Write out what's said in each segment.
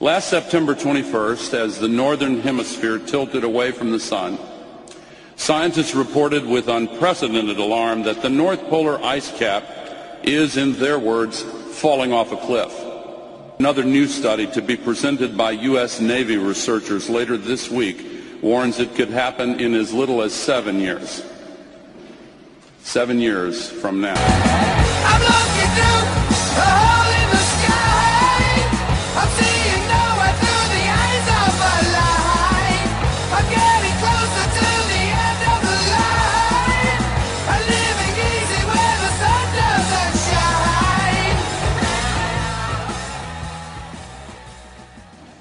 Last September 21st, as the northern hemisphere tilted away from the sun, scientists reported with unprecedented alarm that the North Polar ice cap is, in their words, falling off a cliff. Another new study to be presented by U.S. Navy researchers later this week warns it could happen in as little as seven years. Seven years from now.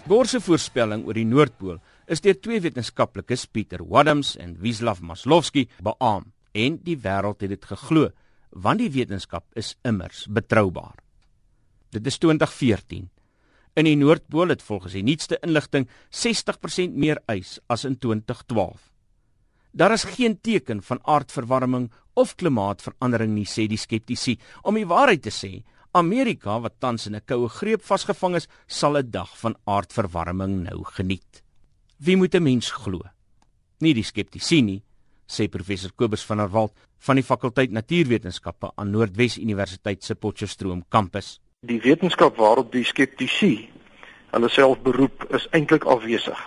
Gore se voorspelling oor die Noordpool is deur twee wetenskaplikes, Pieter Wadhams en Wisław Maslovski, beamoen en die wêreld het dit geglo want die wetenskap is immers betroubaar. Dit is 2014. In die Noordpool het volgens die nuutste inligting 60% meer ys as in 2012. Daar is geen teken van aardverwarming of klimaatsverandering nie sê die skeptici. Om die waarheid te sê, Amerika wat tans in 'n koue greep vasgevang is, sal 'n dag van aardverwarming nou geniet. Wie moet 'n mens glo? Nie die skeptici nie, sê professor Kobus van der Walt van die fakulteit Natuurwetenskappe aan Noordwes Universiteit se Potchefstroom kampus. Die wetenskap waarop die skeptici hulle self beroep is eintlik afwesig.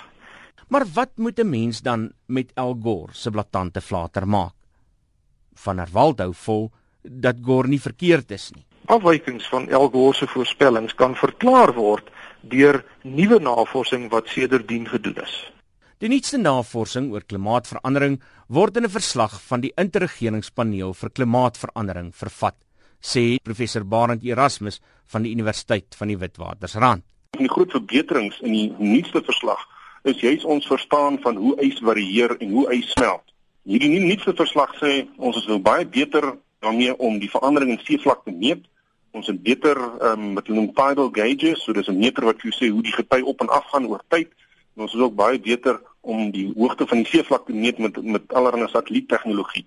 Maar wat moet 'n mens dan met Al Gore se blaatante flater maak? Van der Walt hou vol dat Gore nie verkeerd is nie. Afwykings van Al Gore se voorspellings kan verklaar word deur nuwe navorsing wat sedertdien gedoen is. Die nuutste navorsing oor klimaatsverandering word in 'n verslag van die interregeringspaneel vir klimaatsverandering vervat, sê professor Barend Erasmus van die Universiteit van die Witwatersrand. Die groot verbeterings in die nuutste verslag is juis ons verstaan van hoe ys varieer en hoe ys smelt. Hierdie nuutste verslag sê ons is nou baie beter daarmee om die verandering in seevlak te meet. Ons het beter ehm um, wat hulle noem tidal gauges, so dis 'n meter wat jou sê hoe die gety op en af gaan oor tyd. En ons is ook baie beter om die hoogte van die seevlak te meet met met allerlei satelliettegnologie.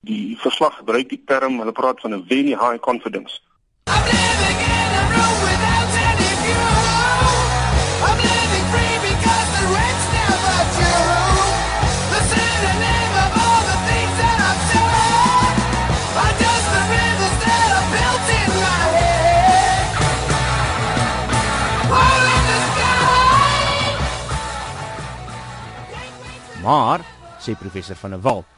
Die verslag gebruik die term, hulle praat van 'n very high confidence. Maar, sê professor van der Walt,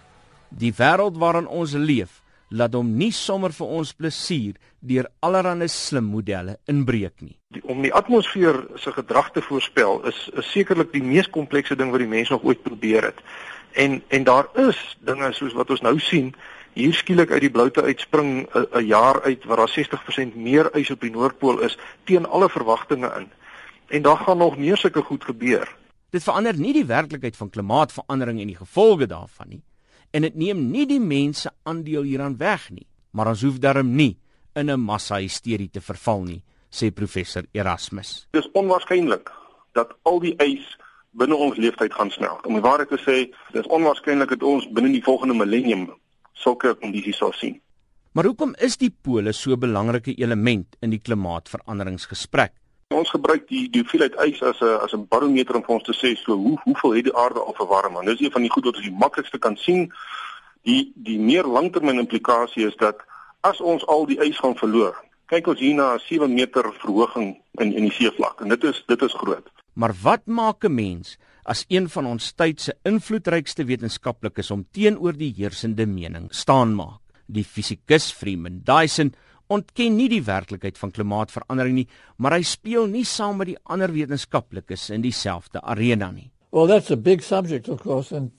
die wêreld waarin ons leef, laat hom nie sommer vir ons plesier deur allerlei slim modelle inbreek nie. Die, om die atmosfeer se gedrag te voorspel is, is sekerlik die mees komplekse ding wat die mens nog ooit probeer het. En en daar is dinge soos wat ons nou sien, hier skielik uit die bloute uitspring 'n jaar uit waar daar 60% meer ys op die noordpool is teen alle verwagtinge in. En daar gaan nog meer sulke goed gebeur. Dit verander nie die werklikheid van klimaatsverandering en die gevolge daarvan nie. En dit neem nie die mense aandeel hieraan weg nie. Maar ons hoef darm nie in 'n massa-hysterie te verval nie, sê professor Erasmus. Dit is onwaarskynlik dat al die ys binne ons leeftyd gaan smelt. Om die waarheid te sê, dit is onwaarskynlik dat ons binne die volgende millennium sulke kondisies sal sien. Maar hoekom is die pole so 'n belangrike element in die klimaatsveranderingsgesprek? Ons gebruik die die hoeveelheid ys as 'n as 'n barometer om vir ons te sê so hoe hoeveel het die aarde al verwarm. En dis een van die goed wat ons die maklikste kan sien. Die die meer langtermyn implikasie is dat as ons al die ys gaan verloor, kyk ons hier na 'n 7 meter verhoging in in die seevlak en dit is dit is groot. Maar wat maak 'n mens as een van ons tyd se invloedrykste wetenskaplikes om teenoor die heersende mening staan maak? Die fisikus Freeman Dyson ontken nie die werklikheid van klimaatsverandering nie, maar hy speel nie saam met die ander wetenskaplikes in dieselfde arena nie. Well, that's a big subject of course and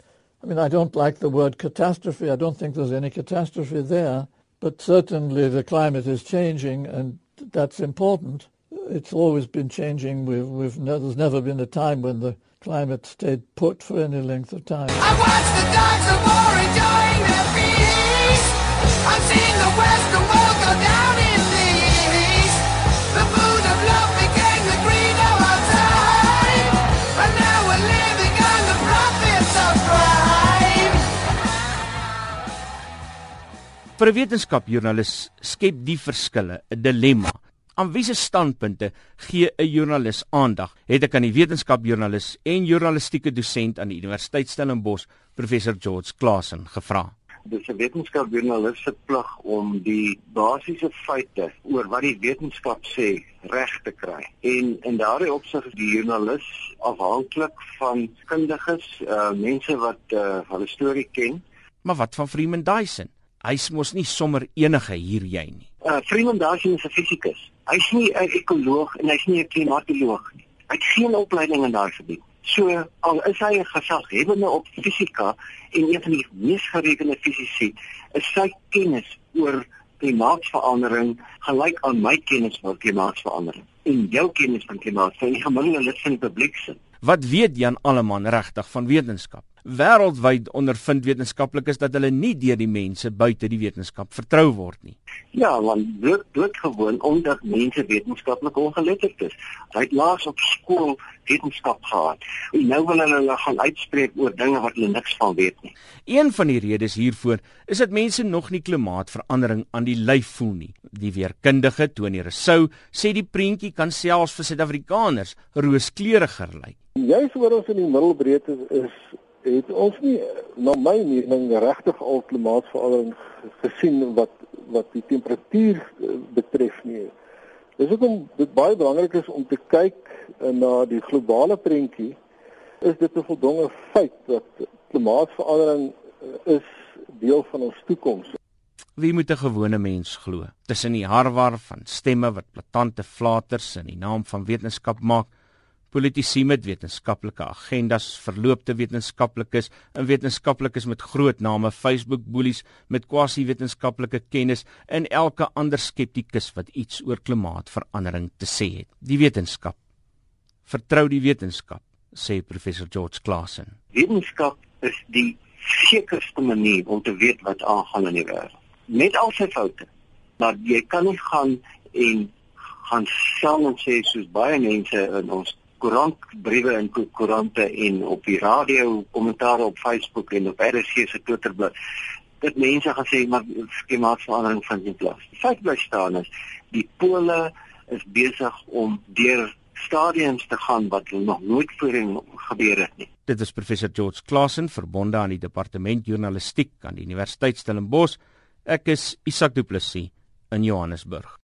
I mean I don't like the word catastrophe. I don't think there's any catastrophe there, but certainly the climate is changing and that's important. It's always been changing. We've, we've ne there's never been a time when the climate stayed put for any length of time. I watch the dogs of war enjoying their feast. I'm seeing the western world go down. Vir 'n wetenskapjoernalis skep die verskille 'n dilemma. Aan wiese standpunte gee 'n joernalis aandag? Het ek aan die wetenskapjoernalis en journalistieke dosent aan die Universiteit Stellenbosch, professor George Klasen, gevra dis 'n wetenskapjoernalis se plig om die basiese feite oor wat die wetenskap sê reg te kry. En in daardie opsig is die joernalis afhanklik van kundiges, uh mense wat uh hulle storie ken. Maar wat van Freeman Dyson? Hy's mos nie sommer enige hier jy nie. Uh Freeman Dyson is 'n fisikus. Hy's nie 'n ekoloog en hy's nie 'n klimatoloog nie. Hy het geen opleiding in daardie gebied. So al is hy 'n gesaghebende op fisika en een van die mees gerekende fisici, is sy kennis oor klimaatsverandering gelyk aan my kennis oor klimaatsverandering en jou kennis van klimaatsverandering in gemiddelde lid van die publiek se. Wat weet Jan Alleman regtig van wetenskap? Wêreldwyd ondervind wetenskaplikes dat hulle nie deur die mense buite die wetenskap vertrou word nie. Ja, want dit dit gewoon omdat mense wetenskaplik ongeletterd is. Hy het laas op skool wetenskap gehad. En nou wil hulle gaan uitspreek oor dinge wat hulle niks van weet nie. Een van die redes hiervoor is dat mense nog nie klimaatsverandering aan die lyf voel nie. Die weerkundige Tony Rousseau sê die prentjie kan selfs vir Suid-Afrikaners rooskleuriger lyk. Juist waar ons in die middelbreedte is het ons nie na my mening regtig al klimaatsverandering gesien wat wat die temperatuur eh, betref nie. Dis hoekom dit baie belangrik is om te kyk eh, na die globale prentjie. Is dit 'n voldonge feit dat klimaatsverandering eh, is deel van ons toekoms? Wie moet 'n gewone mens glo? Tussen die harwar van stemme wat platante flaters in die naam van wetenskap maak, politici met wetenskaplike agendas, verloopte wetenskaplikes en wetenskaplikes met groot name, Facebook boelies met quasi-wetenskaplike kennis en elke ander skeptikus wat iets oor klimaatsverandering te sê het. Die wetenskap. Vertrou die wetenskap, sê professor George Klassen. Wetenskap is die sekerste manier om te weet wat aangaan in die wêreld. Met al sy foute, maar jy kan nie gaan en gaan sê en sê soos baie mense in ons koerantbriewe en koerante en op die radio kommentaare op Facebook en op RC se Twitterblad dit mense gaan sê maar klimaatsverandering vind nie plaas. Feit bly staan is die pole is besig om deur stadiums te gaan wat nog nooit voorheen gebeur het nie. Dit is professor George Klassen verbonde aan die departement journalistiek aan die Universiteit Stellenbosch. Ek is Isak Du Plessis in Johannesburg.